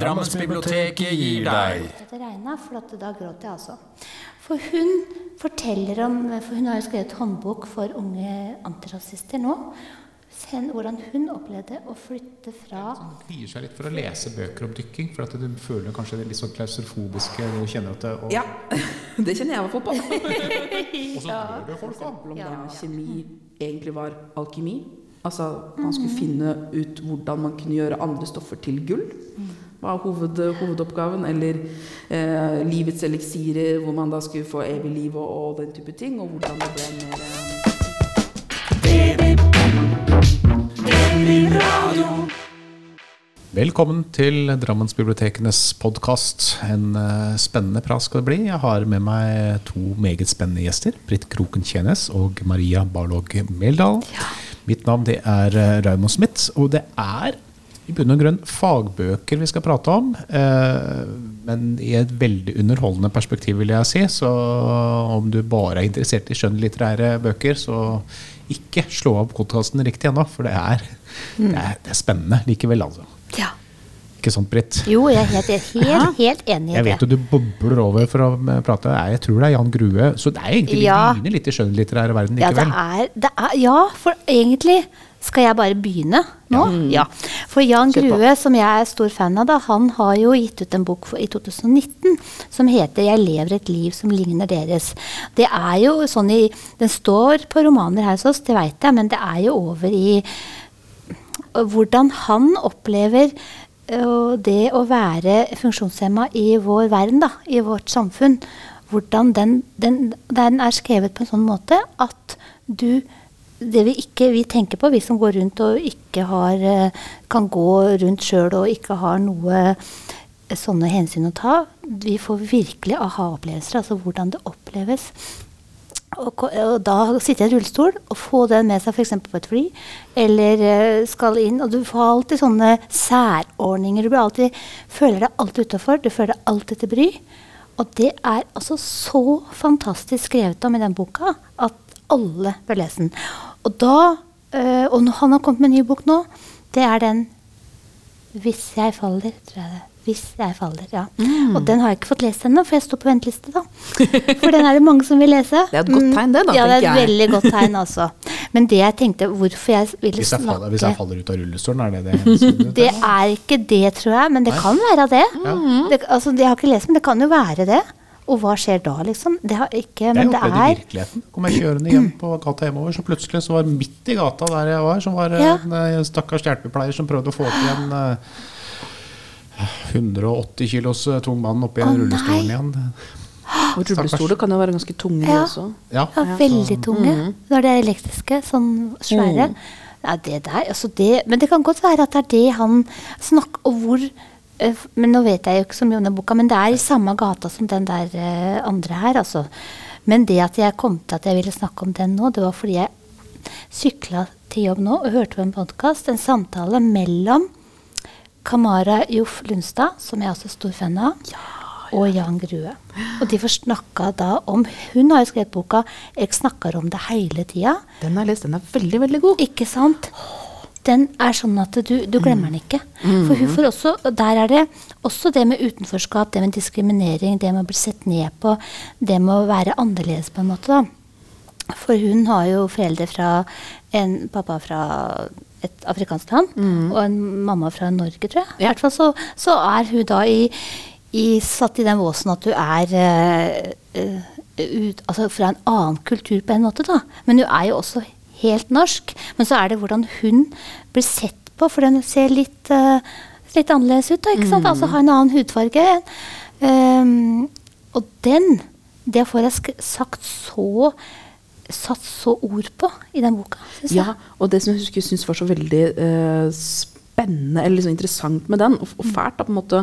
Drammensbiblioteket gir deg Det regna, for at da gråt jeg altså. For hun forteller om For hun har jo skrevet håndbok for unge antirasister nå. Sen, hvordan hun opplevde å flytte fra Hun kvier seg litt for å lese bøker om dykking, for at du føler kanskje det litt sånn klaustrofobiske og kjenner at det, og, Ja, det kjenner jeg i hvert fall på. og så dør det folk. Om da kjemi egentlig var alkemi. Altså man skulle finne ut hvordan man kunne gjøre andre stoffer til gull. Var hoved, hovedoppgaven. Eller eh, livets eliksirer, hvor man da skulle få evig liv og, og den type ting. Og hvordan det ble mer eh, Velkommen til Drammensbibliotekenes podkast. En uh, spennende prat skal det bli. Jeg har med meg to meget spennende gjester. Britt Kroken Tjenes og Maria Barlog Meldal. Mitt navn det er uh, Raymond Smith, og det er i bunn og grunn fagbøker vi skal prate om. eh, men i et veldig underholdende perspektiv, vil jeg si. Så om du bare er interessert i skjønnlitterære bøker, så ikke slå av podkasten riktig ennå, for det er, det er, det er spennende likevel, altså. Ja. Ikke sant, Britt? Jo, jeg er helt, helt, helt enig i det. Jeg vet jo du bobler over for å eh, prate. Jeg tror det er Jan Grue. Så det er egentlig vi Ja. begynner litt i skjønnlitterære verden Ja, det er, det er, ja, for egentlig skal jeg bare begynne nå. Ja. For Jan Grue, som jeg er stor fan av, da, han har jo gitt ut en bok for, i 2019 som heter 'Jeg lever et liv som ligner deres'. Det er jo sånn i Den står på romaner her hos oss, det veit jeg, men det er jo over i hvordan han opplever øh, det å være funksjonshemma i vår verden, da, i vårt samfunn. Hvordan den, den, den er skrevet på en sånn måte at du det vi ikke vi tenker på, vi som går rundt og ikke har øh, kan gå rundt sjøl og ikke har noe øh, sånne hensyn å ta, vi får virkelig aha-opplevelser, altså hvordan det oppleves og, og da sitte i en rullestol og få den med seg f.eks. på et fly, eller eh, skal inn Og du får alltid sånne særordninger. Du alltid, føler deg alltid utafor. Du føler deg alltid til bry. Og det er altså så fantastisk skrevet om i den boka at alle bør lese den. Og da eh, Og han har kommet med en ny bok nå. Det er den 'Hvis jeg faller', tror jeg det. Hvis jeg faller, ja. Mm. Og den har jeg ikke fått lest ennå, for jeg står på venteliste, da. For den er det mange som vil lese. Det er et godt Mm, tegn det, da, Ja, det er et jeg. veldig godt tegn, altså. Men det jeg tenkte, hvorfor jeg ville Hvis jeg, snakke faller, hvis jeg faller ut av rullestolen, er det det? Det er ikke det, tror jeg, men det kan være det. det altså, jeg har ikke lest, men det kan jo være det. Og hva skjer da, liksom? Det har ikke, Jeg men det er i opplevde virkeligheten. Kom jeg kjørende hjem på gata hjemover, så plutselig så var midt i gata der jeg var, som var Ja. en eh, stakkars hjelpepleier som prøvde å få til en eh, 180 kilos eh, tung mann oppi Å, rullestolen igjen. Og rullestoler kan jo være ganske tunge Ja. også. Ja. ja, veldig tunge. Når det er elektriske, sånn svære. Ja, det der, altså det, men det kan godt være at det er det han snakker Og hvor eh, Men nå vet jeg jo ikke så mye om den boka, men det er i samme gata som den der eh, andre her, altså. Men det at jeg kom til at jeg ville snakke om den nå, det var fordi jeg sykla til jobb nå og hørte på en podkast, en samtale mellom Kamara Joff Lundstad, som jeg er også stor fan av, og Jan Grue. Og de får snakka da om Hun har jo skrevet boka 'Jeg snakker om det hele tida'. Den har jeg lest, den er veldig, veldig god. Ikke sant? Den er sånn at du, du glemmer den ikke. For hun får også, der er det også det med utenforskap, det med diskriminering, det med å bli sett ned på, det med å være annerledes på en måte. da. For hun har jo foreldre fra en pappa fra et afrikansk land og en mamma fra Norge, tror jeg. I hvert fall så, så er hun da i, i, satt i den våsen at du er uh, ut, altså fra en annen kultur på en måte, da. Men hun er jo også helt norsk. Men så er det hvordan hun blir sett på, for den ser litt, uh, litt annerledes ut. da, ikke sant? Altså har en annen hudfarge. Um, og den, det får jeg sagt så satt så ord på i den boka. synes jeg. Ja, og det som jeg syns var så veldig uh, spennende eller liksom interessant med den, og, og fælt, da, på en måte,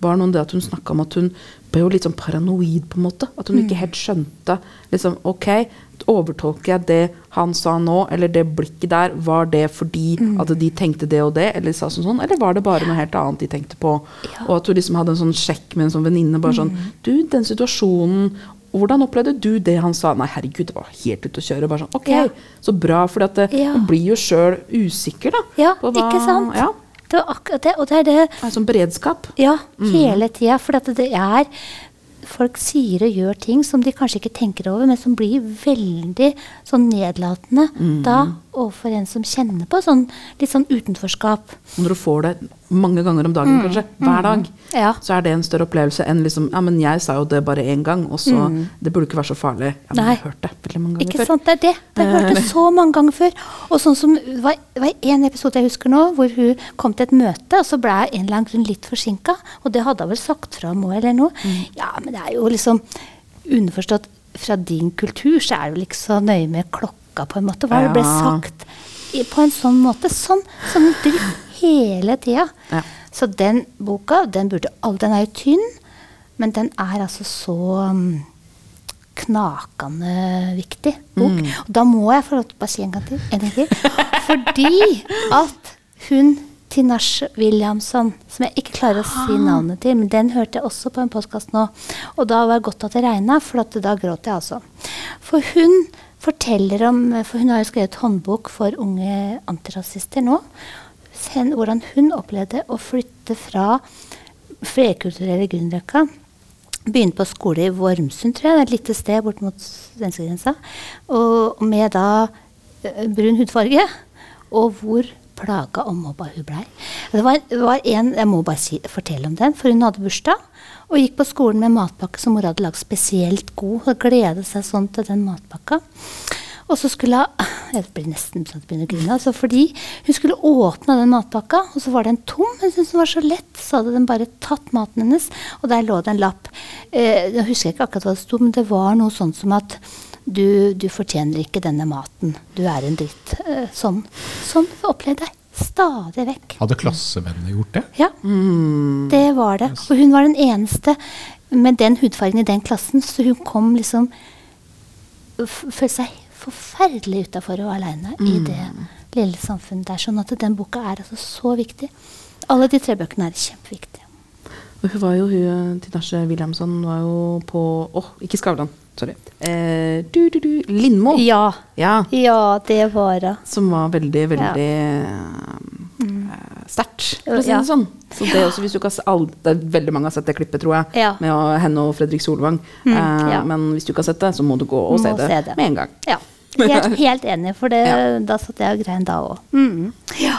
var noe om det at hun snakka om at hun ble jo litt sånn paranoid, på en måte. At hun ikke helt skjønte liksom, Ok, overtolker jeg det han sa nå, eller det blikket der, var det fordi at de tenkte det og det, eller sa sånn sånn, eller var det bare noe helt annet de tenkte på? Ja. Og at hun liksom hadde en sånn sjekk med en sånn venninne, bare sånn Du, den situasjonen hvordan opplevde du det han sa? Nei, herregud, det var helt ute å kjøre. Bare sånn, ok, Ja. Så bra, for det, Ja. man blir jo sjøl usikker, da. Ja, på hva- ikke sant? Ja. Det var akkurat det. Og det er det er sånn beredskap. Ja, hele tida. For det er Folk sier og gjør ting som de kanskje ikke tenker over, men som blir veldig sånn nedlatende da overfor en som kjenner på sånn litt sånn utenforskap. Når du får det mange ganger om dagen, kanskje, hver dag, Ja. så er det en større opplevelse enn liksom Ja, men jeg sa jo det bare én gang, og så Det burde ikke være så farlig. Ja, men Nei. jeg har hørt det veldig mange ganger Ikke før. sant, det er det. Det har jeg hørt det så mange ganger før. Og sånn som, det var, det var en episode jeg husker nå, hvor hun kom til et møte, og så ble jeg en eller annen grunn litt forsinka. Og det hadde hun vel sagt fra om òg, eller noe. Ja, men det er jo liksom underforstått fra din kultur, så er du ikke så nøye med klokka, på en måte. Hva det ble sagt på en sånn måte. Sånn, sånn drypp hele tida. Ja. Så den boka, den burde Den er jo tynn, men den er altså så um, knakende viktig bok. Og da må jeg få lov til å bare si en gang til. En gang til. Fordi at hun Tinashe Williamson, som jeg ikke klarer å si navnet til, men den hørte jeg også på en podkast nå. Og da var det godt at det regna, for da gråt jeg altså. For hun forteller om For hun har jo skrevet håndbok for unge antirasister nå. Sen, hvordan hun opplevde å flytte fra flerkulturelle Grünerløkka Begynte på skole i Vormsund, tror jeg, et lite sted bort mot svenskegrensa. Og med da eh, brun hudfarge. Og hvor plaga og mobba hun blei. Det var, var en, Jeg må bare si, fortelle om den, for hun hadde bursdag. Og gikk på skolen med matpakke som mor hadde lagd spesielt god. Og gledet seg sånn til den matpakka. Og så skulle hun Jeg blir nesten sånn at jeg begynner å grine. Altså fordi hun skulle åpne den matpakka, og så var den tom. Hun syntes den var så lett, så hadde den bare tatt maten hennes. Og der lå det en lapp. Eh, jeg husker ikke akkurat hva det sto, men det var noe sånn som at du, du fortjener ikke denne maten. Du er en dritt. Eh, sånn. Sånn opplevde jeg stadig vekk. Hadde klassevennene gjort det? Ja, det var det. Og hun var den eneste med den hudfargen i den klassen, så hun kom liksom Følte seg forferdelig utafor og aleine i det lille samfunnet der. Sånn at den boka er altså så viktig. Alle de tre bøkene er kjempeviktige. Og hun var jo, hun, Tinashe Wilhelmsson var jo på Åh, ikke Skavlan. Sorry. Eh, du, du, du, Lindmo. Ja. Ja, Ja, det var hun. som var veldig, veldig eh, sterkt, for å si Ja. det sånn. Så det også, all, det er veldig mange har sett det klippet, tror jeg, Ja. med henne og Fredrik Solvang. Mm, eh, ja. Men hvis du ikke har sett det, så må du gå og Må se det, se det. med en gang. Helt, helt enig, for det, Ja. da satt jeg og grein da òg. Mm. Ja.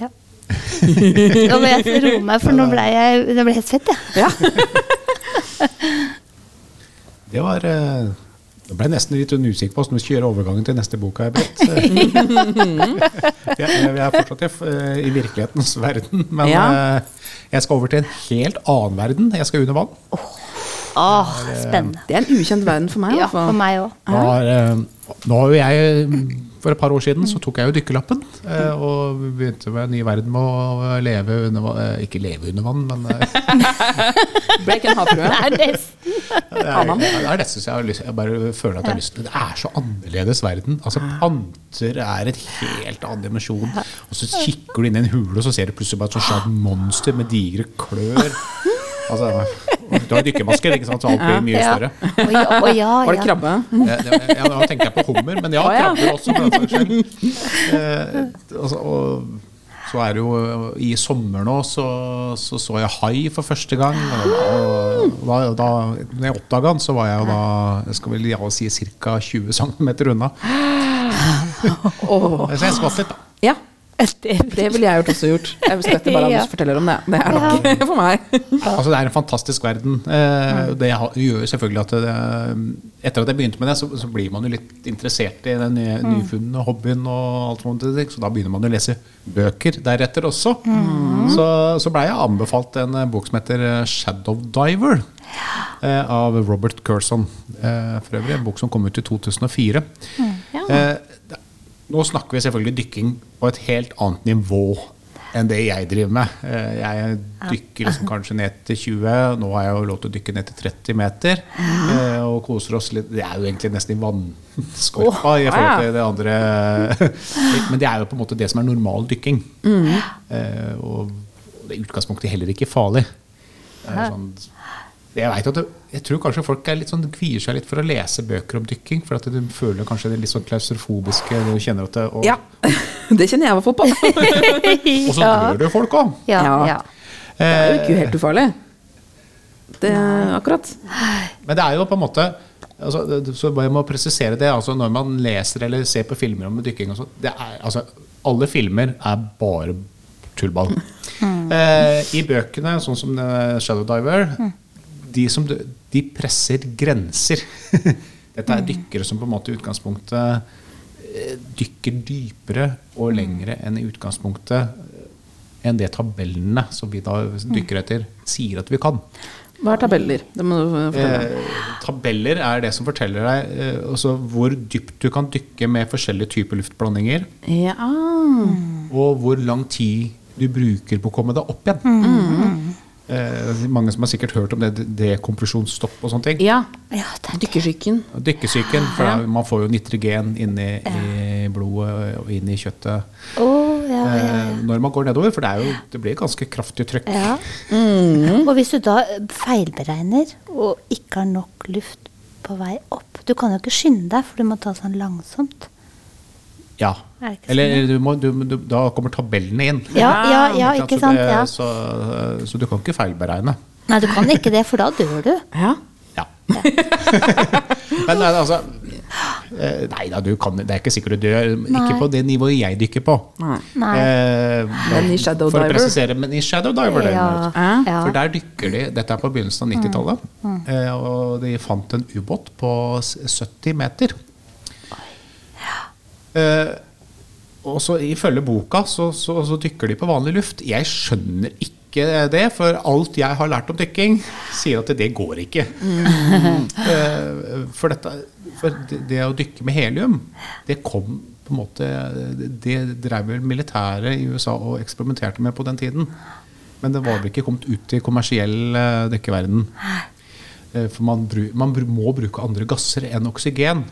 ja. Nå må jeg roe meg, for nå ble jeg, det ble helt svett, jeg. Ja. Det var eh, Nå ble jeg nesten litt usikker på hvordan vi skal gjøre overgangen til neste bok. her, jeg er fortsatt i, eh, i virkelighetens verden, men Ja. eh, jeg skal over til en helt annen verden. Jeg skal under vann. Åh, spennende. Det er en ukjent verden for meg. Ja, hvert for meg òg. Har, eh, nå har jo jeg For et par år siden så tok jeg jo dykkerlappen. eh, Og begynte med en ny verden med å leve under vann. eh, Ikke leve under vann, men eh, Ble ikke en havfrue. Det er nesten Det er, det er jeg, har lyst, jeg bare føler at jeg har lyst til. Det er så annerledes verden. Altså Panter er et helt annen dimensjon. Og så kikker du inn i en hule, og så ser du plutselig bare et sånt monster med digre klør. Altså, du har dykkemasker, ikke sant? så alt blir mye Ja. større. Å ja, ja, Var det krabbe? Ja, det- ja, da tenker jeg på hummer, men ja, krabber også. For den saks skyld. Eh, altså, og så er det jo I sommer nå så så, så jeg hai for første gang. Og da, da når jeg oppdaga den, så var jeg jo da jeg skal vel ja, si ca. 20 cm unna. Så jeg skvatt litt, da. Ja, Det, det ville jeg gjort også gjort. Jeg skvetter bare av Ja. forteller om det. Det er nok for meg. Altså, det er en fantastisk verden. Eh, det gjør selvfølgelig at det, Etter at jeg begynte med det, så, så blir man jo litt interessert i den nye, nyfunne hobbyen. og alt sånt, Så da begynner man å lese bøker deretter også. Så, så blei jeg anbefalt en eh, bok som heter eh, Shadow Diver. Ja. Av Robert Curson. eh, For øvrig en bok som kom ut i 2004. ja. Nå snakker vi selvfølgelig dykking på et helt annet nivå enn det jeg driver med. Eh, Jeg dykker liksom kanskje ned til 20, nå har jeg jo lov til å dykke ned til 30 meter. eh, Og koser oss litt. Det er jo egentlig nesten i vannskorpa i forhold til det andre. Men det er jo på en måte det som er normal dykking. Eh, Og det er utgangspunktet heller ikke farlig. Det er sånn, jeg, vet at det, jeg tror kanskje folk er litt sånn, kvier seg litt for å lese bøker om dykking. For at du føler kanskje det er litt sånn klaustrofobiske. Du kjenner at det, og, Ja. Det kjenner jeg i hvert fall på. Og så Ja. dør det folk òg. Ja, Ja. ja. Det er jo ikke helt ufarlig. Det akkurat. Men det er jo på en måte altså, Så jeg må presisere det. Altså, når man leser eller ser på filmer om dykking og sånn er, altså, Alle filmer er bare tullball. Eh, I bøkene, sånn som eh, Shadow Diver, de, som, de presser grenser. Dette er dykkere som på en måte i utgangspunktet eh, dykker dypere og lengre enn i utgangspunktet eh, enn det tabellene som vi da dykker etter, sier at vi kan. Hva er tabeller? Eh, tabeller er det som forteller deg eh, altså hvor dypt du kan dykke med forskjellige typer luftblandinger, Ja. og hvor lang tid du bruker på å komme deg opp igjen. Eh, mange som har sikkert hørt om det dekompresjonsstopp og sånne ting. ja. ja er Dykkersyken. Dykkesyken, for Ja. da- man får jo nitrogen inn i, i blodet og inn i kjøttet oh, ja, ja, eh, når man går nedover, for det, er jo, det blir ganske kraftig trykk. ja. Og hvis du da feilberegner og ikke har nok luft på vei opp Du kan jo ikke skynde deg, for du må ta sånn langsomt. Ja. Er Eller sånn, du må, du, du, da kommer tabellene inn. Ja, ja, ja, Ikke sant? Ja. Så, det, så, så du kan ikke feilberegne. Nei, du kan ikke det, for da dør du. Ja. Ja. Men altså eh, Nei da, du kan, det er ikke sikkert du dør. Ikke på det nivået jeg dykker på. Nei. Nei. Eh, Men i Shadow for Diver? å presisere, men i Shadow Diver. For der dykker de Dette er på begynnelsen av 90-tallet. eh, Og de fant en ubåt på 70 meter. Eh, og så Ifølge boka så, så, så dykker de på vanlig luft. Jeg skjønner ikke det, for alt jeg har lært om dykking, sier at det går ikke. Eh, for, dette, for det, det å dykke med helium, det kom på en måte Det drev vel militæret i USA og eksperimenterte med på den tiden. Men det var vel ikke kommet ut i kommersiell eh, dykkeverden. Eh, For man, man må bruke andre gasser enn oksygen.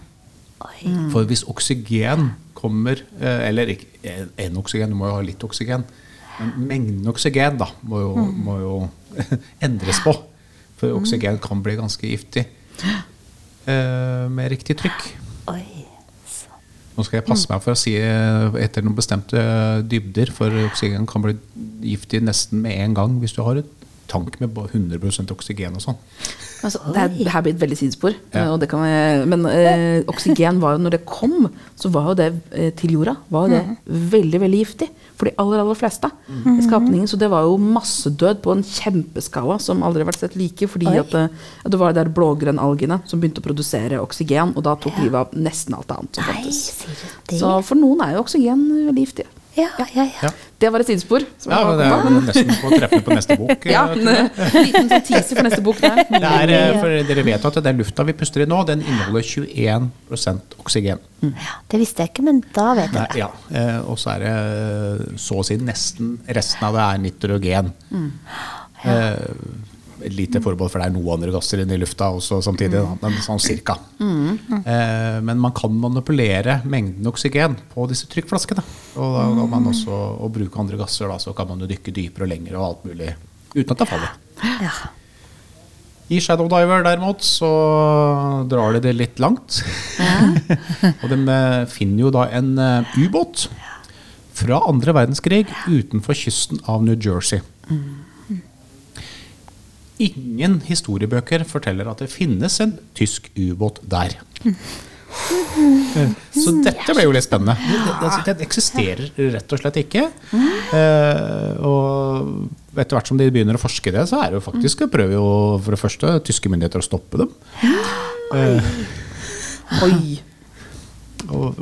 Oi. For hvis oksygen kommer eh, Eller ikke en oksygen, du må jo ha litt oksygen. Men mengden oksygen da, må jo, må jo endres på. For oksygen kan bli ganske giftig eh, med riktig trykk. Oi. Nå skal jeg passe meg for å si eh, etter noen bestemte eh, dybder, for oksygen kan bli giftig nesten med en gang hvis du har et tank med bare 100 oksygen og sånn. Altså, det, er, det her blir et veldig sidespor. Ja. eh, Og det kan men eh, oksygen var jo, når det kom, så var jo det eh, til jorda var jo det veldig veldig giftig for de aller aller fleste skapningen. Så det var jo massedød på en kjempeskala som aldri har vært sett like. Fordi at det, at det var de der blågrønnalgene som begynte å produsere oksygen, og da tok livet av nesten alt annet som fantes. Så for noen er jo oksygen veldig giftig. Ja, ja, ja. Ja. Det var et sidespor. som Ja, men det er jo nesten på treffende på neste bok. eh, Ja, en liten teaser for neste bok der. Det er, eh, for dere vet at den lufta vi puster i nå, den inneholder 21% oksygen. ja. Det visste jeg ikke, men da vet jeg det. ja. eh, Og så er det eh, så å si nesten resten av det er nitrogen. Eh, et lite forbehold, for det er noen andre gasser inne i lufta også samtidig. Da, men sånn cirka. Eh, men man kan manipulere mengden oksygen på disse trykkflaskene. Og da kan man også å bruke andre gasser, da, så kan man jo dykke dypere og lenger og alt mulig uten at det faller. Ja. I Shadow Diver derimot så drar de det litt langt. og de eh, finner jo da en eh, ubåt fra andre verdenskrig utenfor kysten av New Jersey. Ingen historiebøker forteller at det finnes en tysk ubåt der. Så dette ble jo litt spennende. Altså, det eksisterer rett og slett ikke. Eh, og etter hvert som de begynner å forske det, så er det jo faktisk prøver jo for det første tyske myndigheter å stoppe dem. Oi. Og,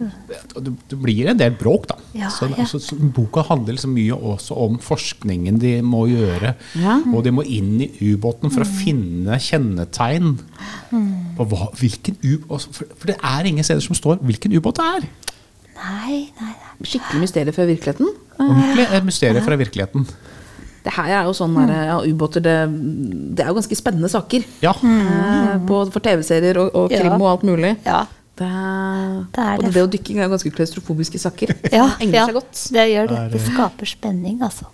og det, det blir en del bråk, da. Ja, så, ja. så, så boka handler liksom mye også om forskningen de må gjøre. Ja. Og de må inn i ubåten for å Mm. finne kjennetegn på hva, hvilken ubåt for, for det er ingen steder som står hvilken ubåt det er. Nei, nei, nei. Skikkelig mysterium fra virkeligheten. Ordentlig et mysterium fra virkeligheten. Det her er jo sånn her, ja, ubåter det, det er jo ganske spennende saker. Ja. Eh, på, for TV-serier og, og krim Ja. og alt mulig. Ja. Det, Det er og det. det dykke dykking er ganske klaustrofobiske saker. Ja, ja, godt. det gjør det. Det skaper spenning, altså.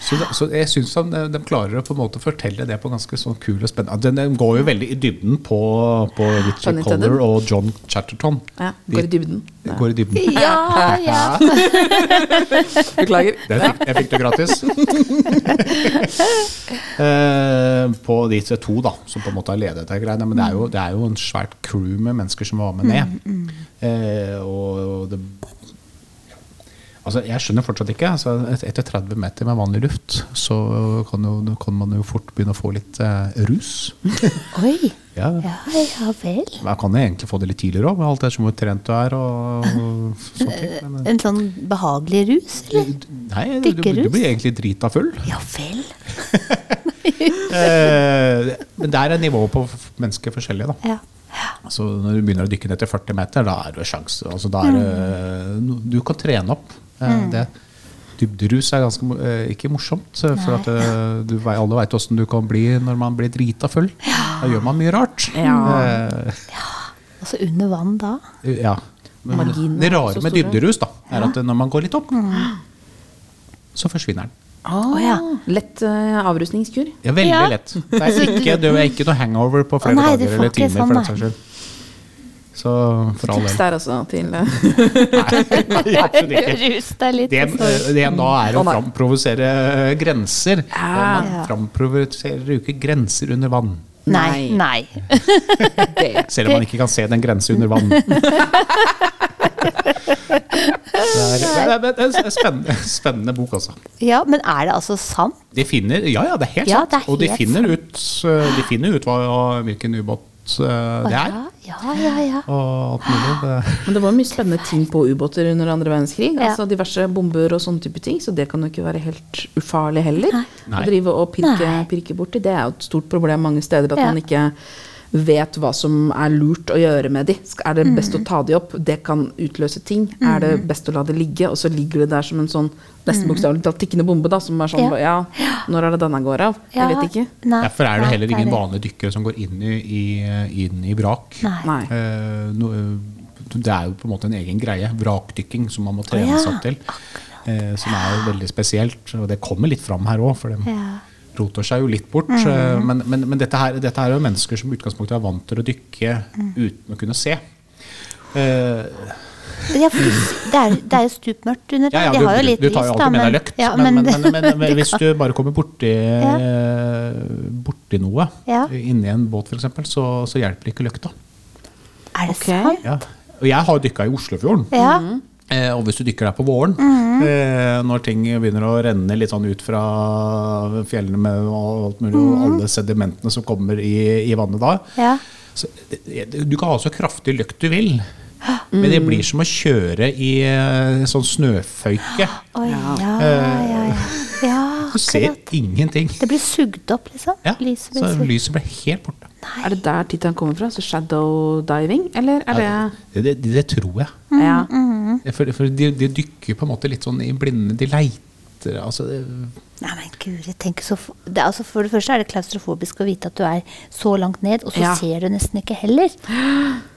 Så, så jeg syns de, de klarer å på en måte fortelle det på ganske sånn kul og spennende Den, den går jo veldig i dybden på, på Richard. Collar og John Chatterton. Ja, De- går i dybden. Går i dybden. Ja, ja. Beklager. Det fikk, jeg fikk det gratis. Eh, på disse to da, som på en måte har ledet de greiene. Men det er, jo, det er jo en svært crew med mennesker som var med ned. Eh, og det Altså, jeg skjønner fortsatt ikke. Altså, etter 30 meter med vanlig luft, så kan, jo, kan man jo fort begynne å få litt eh, rus. Oi. Ja. Ja, ja vel. Man kan jo egentlig få det litt tidligere òg, med alt det som hvor trent du er. og, og sånt. Men, En sånn behagelig rus, eller? nei, du, du, Dykkerrus? blir egentlig drita full. Ja vel. Eh, men der er nivået på mennesker forskjellig. da. Ja. Altså, når du begynner å dykke ned til 40 meter, da er det sjanse. Altså, da er det, du kan trene opp. Eh, det. Dybderus er ganske eh, ikke morsomt. eh, For at, du, alle veit åssen du kan bli når man blir drita full. Da gjør man mye rart. Ja. Eh, Altså under vann da? ja. Men Marginen, det rare med dybderus da, er at når man går litt opp, så forsvinner den. Å ja. Lett uh, avrusningskur. Ja, veldig Ja. lett. Det er ikke, det er ikke noe hangover på flere nei, dager eller timer. sånn, for den nei. saks skyld. Så for all Tips der også til eh, Nei, absolutt ikke. Rus deg litt. Det, og det da er å Å, framprovosere grenser. Ja. Man framprovoserer jo ikke grenser under vann. Nei. Nei. Selv om man ikke kan se den grense under vann. Det er, en spennende, spennende bok, altså. Ja, men er det altså sant? De finner, ja, ja, det er helt Ja, sant. Er helt og de finner ut, uh, de finner ut hva, hvilken ubåt det er. Ja, ja, ja. ja. Og alt mulig. Det, Men det var mye spennende ting på ubåter under andre verdenskrig. Ja. Altså Diverse bomber og sånne type ting. Så det kan jo ikke være helt ufarlig heller. Nei. Å drive og pirke, pirke borti. Det er jo et stort problem mange steder at Ja. man ikke vet hva som er lurt å gjøre med de. Er det Mm. best å ta de opp? Det kan utløse ting. Er det best å la det ligge? Og så ligger det der som en sånn nesten bokstavelig talt tikkende bombe, da, som er sånn Mm. Ja. ja. når er det denne går av? Ja, Jeg vet ikke. Nei, derfor er det nei, heller ingen det. vanlige dykkere som går inn i, i, inn i vrak. Nei. Nei. Eh, no, det er jo på en måte en egen greie. Vrakdykking som man må trene seg opp til. Eh, som er jo veldig spesielt. Og det kommer litt fram her òg, Ja. Roter seg jo litt bort. Mm. eh, Men, men, men dette, her, dette her er jo mennesker som i utgangspunktet er vant til å dykke Mm. uten å kunne se. Uh, Ja, for det er, det er jo stupmørkt under ja, ja. De du, har jo du, litt du tar jo lys, da, alltid med deg men- løkt, ja, men, men, men, men, men hvis du bare kommer borti, borti noe, Ja. inni en båt f.eks., så, så hjelper ikke løkta. Er det okay. sant? Ja. Og jeg har dykka i Oslofjorden. Eh, og hvis du dykker der på våren, Mhm. eh, når ting begynner å renne litt sånn ut fra fjellene med alt mulig, og alle sedimentene som kommer i, i vannet da Mhm. Ja. så, Du kan ha så kraftig løkt du vil, men det blir som å kjøre i eh, sånn snøføyke. Oi, ja, ja, ja. Ja. Du ser ingenting. Det blir sugd opp, liksom? Ja, Lyset så blir sugd. lyset blir helt borte. Er det der tittelen kommer fra? Så shadow diving? Eller er det Det, det, det tror jeg. Ja. For, for de, de dykker på en måte litt sånn i blinde. De leiter altså, det, Nei, men guri, tenk så det, altså, For det første er det klaustrofobisk å vite at du er så langt ned, og så Ja. ser du nesten ikke heller.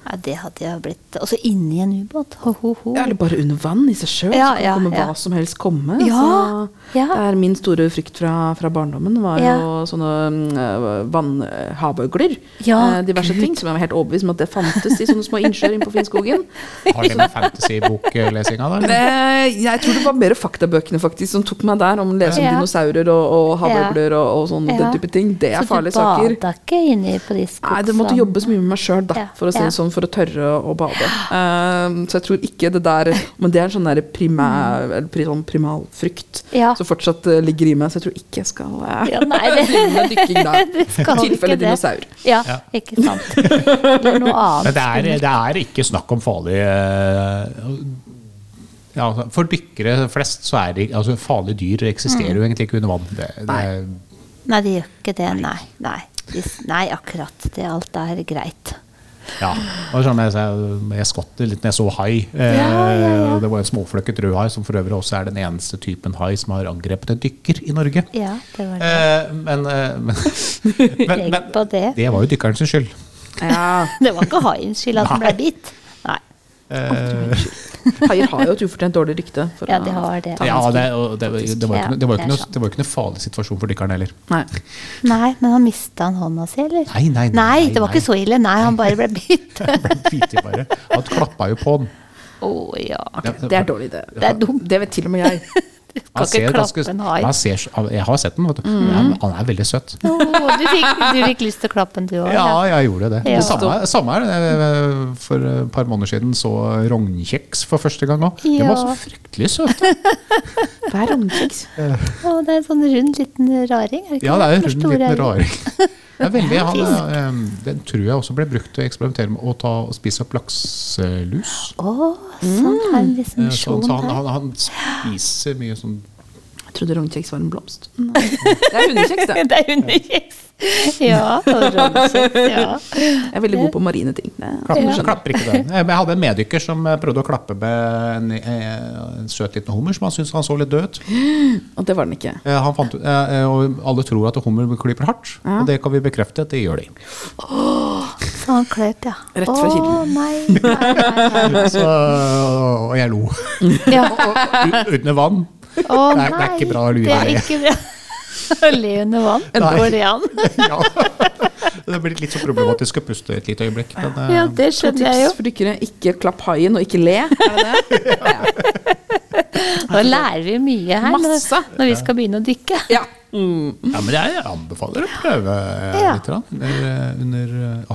Ja, det hadde jeg blitt Og så inni en ubåt. Ho, ho, ho. Ja, eller bare under vann i seg sjøl. Ja, så kan ja, komme ja. hva som helst komme. Ja, Altså, ja. Det er min store frykt fra, fra barndommen var Ja. jo sånne mm, vannhavøgler. Ja, eh, diverse Gud. ting som jeg var helt overbevist om at det fantes i sånne små innsjøer inne på Finnskogen. har det med fantasyboklesinga da? eller? Eh, jeg tror det var mer faktabøkene faktisk som tok meg der, om å lese om. Dinosaurer og, og havøgler og, og sånn, Ja. den type ting. Det er så farlige saker. Så du bada ikke inni på de skogsene? Nei, det måtte jobbes mye med meg sjøl, da, for å si ja. det sånn, for å tørre å bade. Eh, så jeg tror ikke det der Men det er en sånn der primær, eller pri- sånn primalfrykt Ja. som fortsatt eh, ligger i meg, så jeg tror ikke jeg skal uh, Ja, nei, det- med dykking da. Det I tilfelle dinosaur. Ja, Ja. ikke sant. Eller noe annet. Men det er, det er ikke snakk om farlige eh, ja, altså, For dykkere flest så er det altså, Farlige dyr eksisterer jo egentlig ikke under vann. Det, det, nei. Nei, de gjør ikke det. Nei. Nei, de, nei akkurat. Det alt er greit. ja. og sånn jeg, jeg skvatt litt når jeg så hai. Eh, Ja, ja, ja. Det var en småfløkket rød hai, som for øvrig også er den eneste typen hai som har angrepet en dykker i Norge. Ja, det var det. Eh, men, eh, men, men, Tenk det. det var jo dykkerens skyld. Ja. Det var ikke haiens skyld at den ble bitt. Nei. Eh, Haier har jo et ufortjent dårlig rykte. For Ja, de har det. ja, det, og det, det, var jo ikke, det, var ikke noe, det var ikke noe, det var jo ikke noe farlig situasjon for dykkeren heller. Nei. Nei, men han mista han hånda si, eller? Nei, nei, nei, Nei, det var ikke så ille. Nei, han bare ble bitt. Han klappa jo på den. Å ja. Ok, det er dårlig, det. Det er dumt. Det vet til og med jeg. Du kan ikke klappe en hai. jeg har sett den, vet du. Mm. Han- Han er veldig søt. Oh, du, fikk, du fikk lyst til å klappe den du òg? Ja, jeg gjorde det. Ja. Det samme, samme er det. For et par måneder siden så rognkjeks for første gang òg. De var så fryktelig søte. Hva er rognkjeks? Oh, det er en sånn rund liten raring? Er det ikke Ja, det er en rund liten raring. Det er veldig, han, eh, den tror jeg også ble brukt til å eksperimentere med å ta og spise opp lakselus. Oh, sånn en liksom Så, så han, han, han spiser mye sånn Jeg trodde rognkjeks var en blomst. Nei. Det er hundekjeks, det. Det er hundekjeks. Ja, rognkjeks, ja. Jeg er veldig god på marine ting. Klapper, ja. klapper ikke den. Jeg hadde en meddykker som eh, prøvde å klappe med en, eh, en søt liten hummer som han syntes han så litt død ut. Og det var den ikke. Eh, Han fant, og alle tror at hummer klyper hardt, og det kan vi bekrefte at det gjør de. Så han kløp, ja. Rett fra Å, kilden. nei, nei, nei, nei. Så, og jeg lo. Ja. uten vann. Det er- det er ikke bra å lure Det er ikke bra. Le under vann, Nei. går det an? Ja. Det blir litt så problematisk å puste et lite øyeblikk. Men, eh, Ja, det skjønner jeg jo. for dykkere, ikke klapp haien og ikke le. Er det det? Nå lærer vi mye her Masse. når vi skal begynne å dykke. Ja. Mm. Ja, men jeg anbefaler å prøve eh, Ja. litt. Under, eh, under, eh,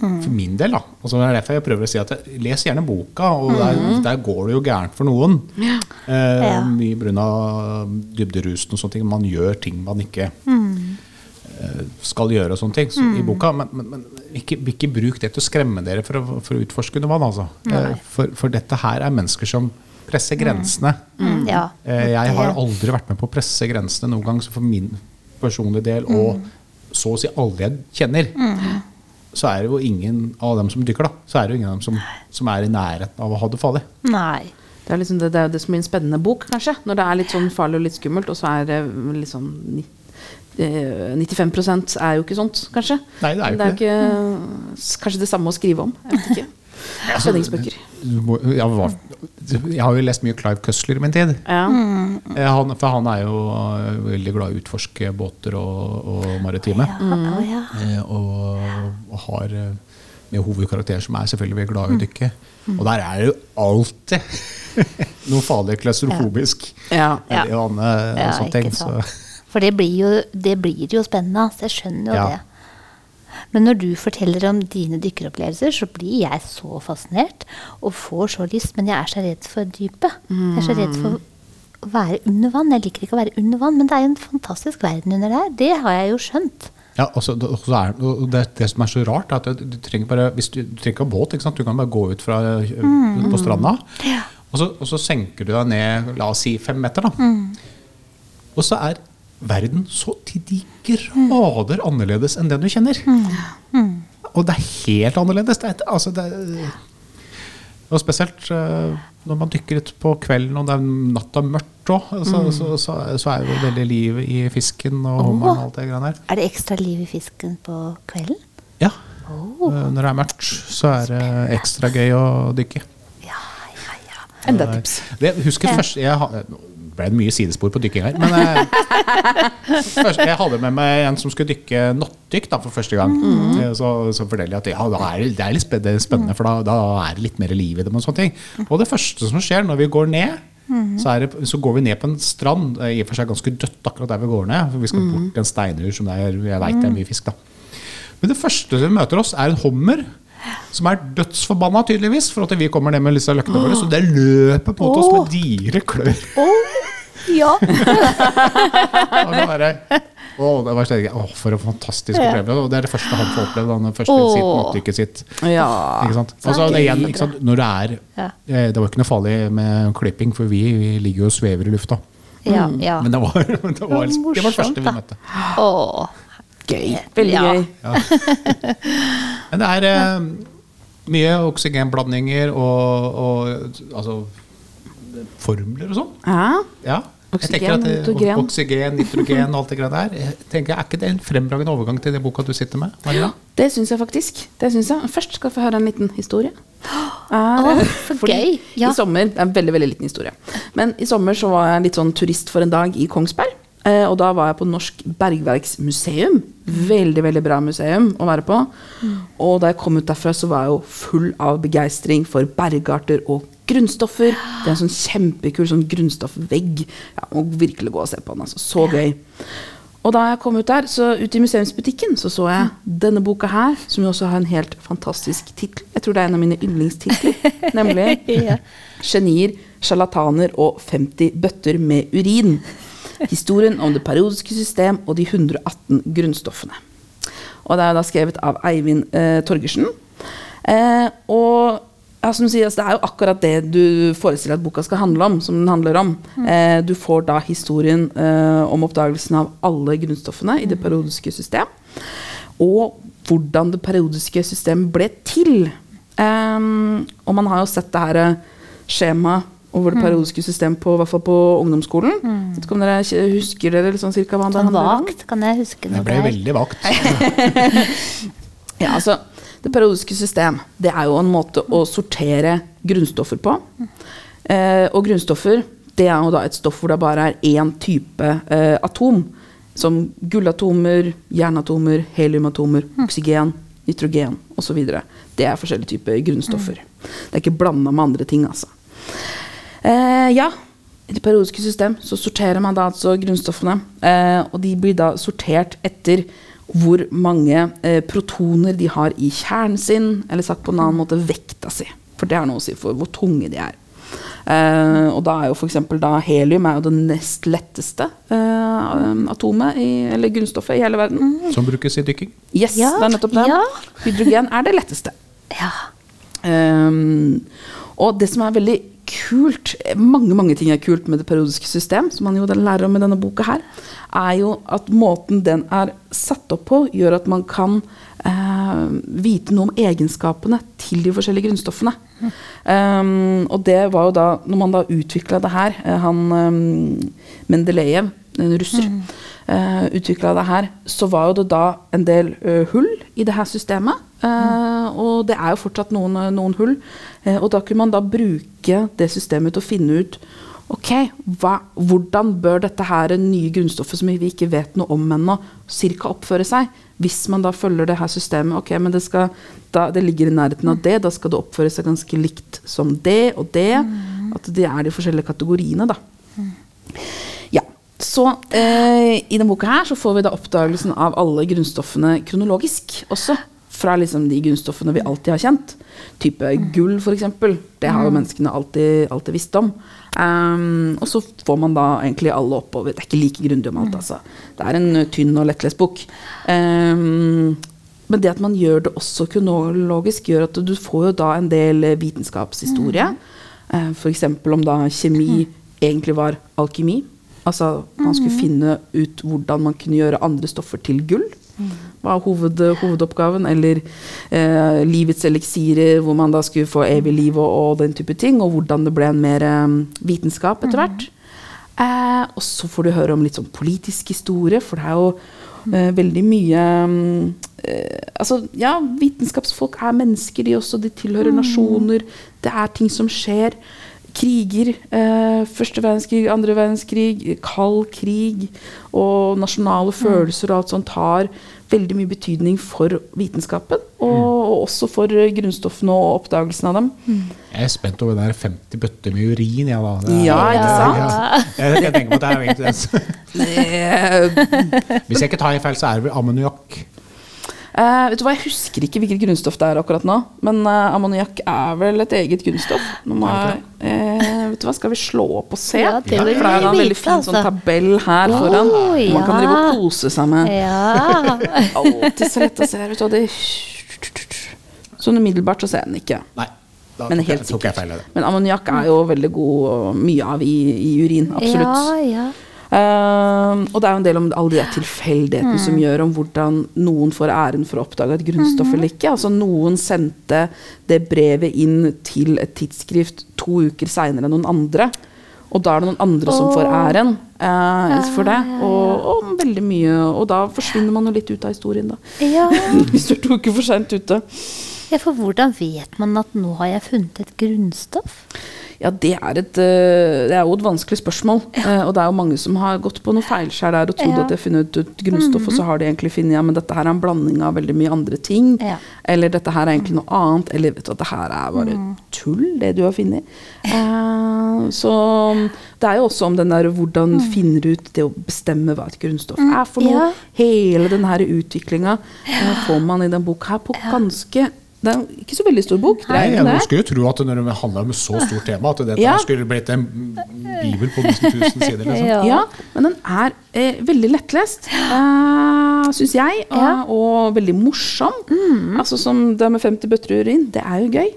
altså, For min del, da. Og så er derfor jeg prøver å si at jeg, les gjerne boka, og der, der går det jo gærent for noen. Eh, Ja. Mye pga. dybderusen og sånne ting. Man gjør ting man ikke eh, skal gjøre og sånne ting så, i boka. Men, men, men ikke, ikke bruk det til å skremme dere for å, for å utforske under vann. Altså. Eh, For, for dette her er mennesker som presser grensene. Mm, ja. Eh, Jeg har aldri vært med på å presse grensene noen gang, så for min personlige del, og så å si alle jeg kjenner, så er det jo ingen av dem som dykker, da. Så er det jo ingen av dem som, som er i nærheten av å ha det farlig. Nei. Det er liksom det, det, er det som blir en spennende bok, kanskje. Når det er litt sånn farlig og litt skummelt, og så er det liksom ni- eh, 95% er jo ikke sånt, kanskje. Nei, det er jo ikke, det er ikke kanskje det samme å skrive om. Jeg vet ikke. Spenningsbøker. Ja, må- Jeg, har jo lest mye Clive Cussler i min tid. Ja. Eh, Han, for han er jo eh, veldig glad i å utforske båter og, og maritime. Ja, ja. Eh, og, og har med hovedkarakterer som er selvfølgelig veldig glad i å dykke. Og der er det jo alltid noe farlig klaustrofobisk. Ja. Ja. eller Ja, ting. Så. For det blir jo, det blir jo spennende. Så Jeg skjønner jo Ja. det. Men når du forteller om dine dykkeropplevelser, så blir jeg så fascinert og får så lyst. Men jeg er så redd for dypet. Jeg er så redd for å være under vann. Jeg liker ikke å være under vann, men det er jo en fantastisk verden under der. Det har jeg jo skjønt. ja, og også er, det, det som er så rart, er at du, trenger bare hvis du, du trenger ikke ha båt. Ikke? Du kan bare gå ut fra, på stranda, og, så, og så senker du deg ned la oss si fem meter. da. Og så er verden så til de grader annerledes enn den du kjenner. Og det er helt annerledes. Det er, altså, det er, og spesielt eh, når man dykker ut på kvelden og det er natta mørkt òg, så, så, så, så er det veldig liv i fisken og hummeren og alt det greiene der. Er det ekstra liv i fisken på kvelden? Ja. Oh. Når det er mørkt, så er det ekstra gøy å dykke. Ja, ja, ja. Enda et tips. Det, husker Ja. først jeg, ble det mye sidespor på dykking her. Men eh, først, jeg hadde med meg en som skulle dykke nattdykk da, for første gang. Mm. Så, så forteller jeg at ja, er det, det er litt spennende, for da, da er det litt mer liv i det. Og sånne ting. Og det første som skjer når vi går ned, så, er det, så går vi ned på en strand. Det er I og for seg ganske dødt akkurat der vi går ned. For vi skal bort til en steinur som det er, jeg vet det er mye fisk. da. Men det første som møter oss, er en hummer. Som er dødsforbanna, tydeligvis, for at vi kommer ned med disse løktene våre. Så det løper mot oss med digre klør. Ja. Og det å, det var slik, oh, for en fantastisk Ja. opplevelse. Og det er det første han får oppleve. Det første oh. sitt sitt. Ja. Ikke sant? Altså, det, er igjen, ikke sant? Når det er Ja. eh, Det var ikke noe farlig med klipping, for vi, vi ligger jo og svever i lufta. Ja, ja. Men det var det, var, det var det morsomt, første vi møtte. Oh. Gøy. Veldig Ja. gøy. Men det er eh, mye oksygenblandinger og, og altså, formler og sånn. Ja. Ja. Oksygen, at det, nitrogen. oksygen, nitrogen og alt det greiene der. Jeg tenker, Er ikke det en fremragende overgang til den boka du sitter med? Maria? Det syns jeg faktisk. Det synes jeg. Først skal du få høre en liten historie. Åh, så Fordi gøy. Ja. I sommer, Det er en veldig veldig liten historie. Men i sommer så var jeg litt sånn turist for en dag i Kongsberg. Eh, og da var jeg på Norsk Bergverksmuseum. Veldig veldig bra museum å være på. Og da jeg kom ut derfra, så var jeg jo full av begeistring for bergarter og grunnstoffer. Det er en sånn kjempekul sånn grunnstoffvegg. Ja, må virkelig gå og se på den. Altså. Så gøy. Og da jeg kom ut der, så ute i museumsbutikken, så så jeg denne boka her, som jo også har en helt fantastisk tittel. Jeg tror det er en av mine yndlingstitler. nemlig Ja. 'Genier, sjarlataner og 50 bøtter med urin'. Historien om det periodiske system og de 118 grunnstoffene. Og det er da skrevet av Eivind eh, Torgersen. Eh, og ja, som sier, altså, det er jo akkurat det du forestiller at boka skal handle om. som den handler om. Eh, du får da historien eh, om oppdagelsen av alle grunnstoffene i det periodiske system. Og hvordan det periodiske system ble til. Um, og man har jo sett det her eh, skjemaet over det periodiske system på, hvert fall på ungdomsskolen. Vet ikke om dere husker dere liksom cirka hva det Sånn handler om? vagt kan jeg huske Det noe ble der. veldig vagt. Ja, altså, det periodiske system det er jo en måte å sortere grunnstoffer på. Eh, og grunnstoffer det er jo da et stoff hvor det bare er én type eh, atom. Som gullatomer, jernatomer, heliumatomer, oksygen, nitrogen osv. Det er forskjellige typer grunnstoffer. Det er ikke blanda med andre ting, altså. Eh, ja, i det periodiske system så sorterer man da altså grunnstoffene. Eh, og de blir da sortert etter hvor mange eh, protoner de har i kjernen sin, eller sagt på en annen måte vekta si. For det har noe å si for hvor tunge de er. Eh, og da er jo eksempel helium er jo det nest letteste eh, atomet, i, eller grunnstoffet, i hele verden. Som brukes i dykking. Yes, Ja, det er nettopp det. ja. Hydrogen er det letteste. Ja. Ehm, og det som er veldig kult Mange mange ting er kult med det periodiske system, som man jo lærer om i denne boka her, er jo at måten den er satt opp på, gjør at man kan eh, vite noe om egenskapene til de forskjellige grunnstoffene. Ehm, og det var jo da, når man da utvikla det her eh, Han um, Mendelejev, en russer, uh, utvikla det her, så var jo det da en del uh, hull i det her systemet. Eh, og det er jo fortsatt noen, noen hull. Eh, og da kunne man da bruke det systemet til å finne ut Ok, hva, hvordan bør dette her nye grunnstoffet som vi ikke vet noe om ennå, cirka oppføre seg? Hvis man da følger det her systemet, ok, men det, skal, da, det ligger i nærheten av det, da skal det oppføre seg ganske likt som det og det. At det er de forskjellige kategoriene, da. Ja, så eh, I denne boka her så får vi da oppdagelsen av alle grunnstoffene kronologisk også. Fra liksom de grunnstoffene vi alltid har kjent. Type gull, f.eks. Det har jo menneskene alltid, alltid visst om. Um, og så får man da egentlig alle oppover. Det er ikke like grundig om alt, altså. Det er en tynn og lettlest bok. Um, men det at man gjør det også kronologisk, gjør at du får jo da en del eh, vitenskapshistorie. Eh, F.eks. om da kjemi egentlig var alkymi. Altså man skulle finne ut hvordan man kunne gjøre andre stoffer til gull. Var hoved, hovedoppgaven. Eller eh, livets eliksirer, hvor man da skulle få evig liv og, og den type ting. Og hvordan det ble en mer eh, vitenskap etter hvert. Eh, og så får du høre om litt sånn politisk historie, for det er jo eh, veldig mye mm, eh, Altså, ja, vitenskapsfolk er mennesker, de også. De tilhører nasjoner. Det er ting som skjer. Kriger. Eh, første verdenskrig, andre verdenskrig, kald krig. Og nasjonale følelser og alt sånt har veldig mye betydning for vitenskapen. Og, og også for eh, grunnstoffene og oppdagelsen av dem. Jeg er spent over den der 50 bøtter med urin. Ja, da. Er- Ja, ikke sant? Jeg, jeg tenker på at det er jo egentlig det. Hvis jeg ikke tar i feil, så er det vel ammoniakk. Eh, vet du hva, Jeg husker ikke hvilket grunnstoff det er akkurat nå. Men uh, ammoniakk er vel et eget grunnstoff. Nå må jeg, uh, vet du hva, Skal vi slå opp og se? Ja, det For det er en veldig fin sånn altså. tabell her oh, foran. hvor Man kan drive og kose seg med. Ja. Alltid så lett å se. Vet du, hva, det Sånn umiddelbart så ser jeg den ikke. Nei, da Men helt det. Men ammoniakk er jo veldig god mye av i, i urin. Absolutt. Ja, ja. Eh, og det er jo en del om alle de tilfeldighetene som gjør om hvordan noen får æren for å oppdage et grunnstoff eller ikke. Altså Noen sendte det brevet inn til et tidsskrift to uker seinere enn noen andre. Og da er det noen andre som får æren eh, for det. Og, og veldig mye Og da forsvinner man jo litt ut av historien, da. ja. Hvis du er to uker for seint ute. Ja, for hvordan vet man at nå har jeg funnet et grunnstoff? Ja, det er, et, eh, det er jo et vanskelig spørsmål. Ja. og det er jo mange som har gått på noe feilskjær der og trodd Ja. at de har funnet ut grunnstoff, og så har de egentlig funnet ja, men dette her er en blanding av veldig mye andre ting. Ja. Eller dette her er egentlig noe annet. Eller vet du at det her er bare tull, det du har funnet. Uh, så det er jo også om den der hvordan finner du ut det å bestemme hva et grunnstoff er for noe. Hele den her utviklinga eh, får man i den boka her på ganske Det er ikke så veldig stor bok. Nei, jeg det er skulle jo tro at når det handler om et så stort tema, at dette Ja. skulle blitt en bibel på nesten 1000 sider. Liksom. Ja. Ja, men den er eh, veldig lettlest, uh, syns jeg. Og, Ja. og veldig morsom. Altså som det med 50 bøtter urin, det er jo gøy.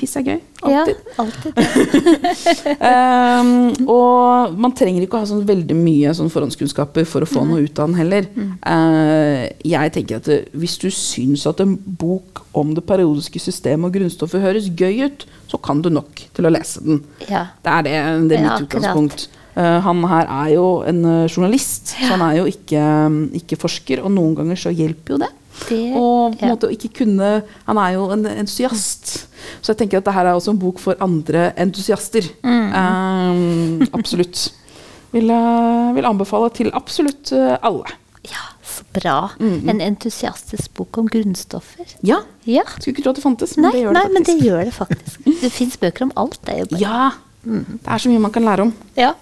Tiss er gøy. Ja, Alltid. alltid. Um, og man trenger ikke å ha sånn veldig mye sånn forhåndskunnskaper for å få noe ut av den heller. Uh, jeg tenker at det, Hvis du syns at en bok om det periodiske systemet og grunnstoffet høres gøy ut, så kan du nok til å lese den. Ja. Det er det, det er mitt ja, utgangspunkt. Uh, han her er jo en uh, journalist, så han er jo ikke, um, ikke forsker, og noen ganger så hjelper jo det. Det- og på en ja. måte å ikke kunne Han er jo en entusiast. Så jeg tenker at dette er også en bok for andre entusiaster. Mm. Um, absolutt. Vil, uh, vil anbefale til absolutt uh, alle. ja, så bra. En entusiastisk bok om grunnstoffer. Ja. Ja. Skulle ikke tro at det fantes, men Nei, det gjør det nei, men det gjør det faktisk. Det fins bøker om alt. Det er jo bare Ja. Det er så mye man kan lære om. Ja.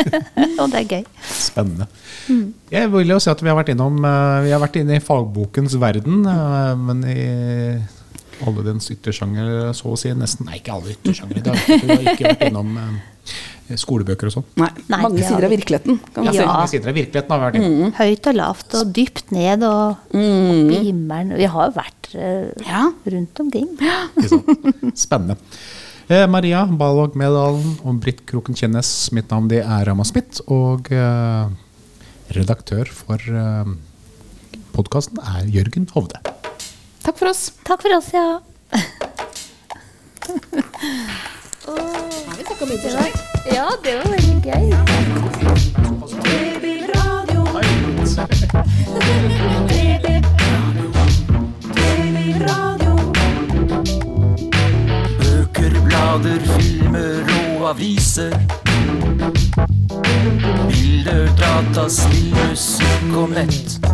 Og det er gøy. Spennende. Jeg vil jo si at vi har vært innom eh, Vi har vært inne i fagbokens verden, eh, men i alle dens yttersjanger, så å si. Nesten Nei, ikke alle yttersjangere. det har Vi har ikke vært innom eh, skolebøker og sånn. Nei, Nei, mange sider av virkeligheten. Kan man Ja. si. Mange sider av virkeligheten har vi vært innom. Høyt og lavt og dypt ned og opp i himmelen. Vi har jo vært uh, Ja. rundt omkring. Ja. Spennende. Eh, Maria Balog Medalen og Britt Kroken Kjennes, mitt navn det er Rama Smith. Og eh, redaktør for eh, podkasten er Jørgen Hovde. Takk for oss. Takk for oss, ja. Ja, det var veldig gøy. Aviser. Bilder, data, spill, musikk og nett.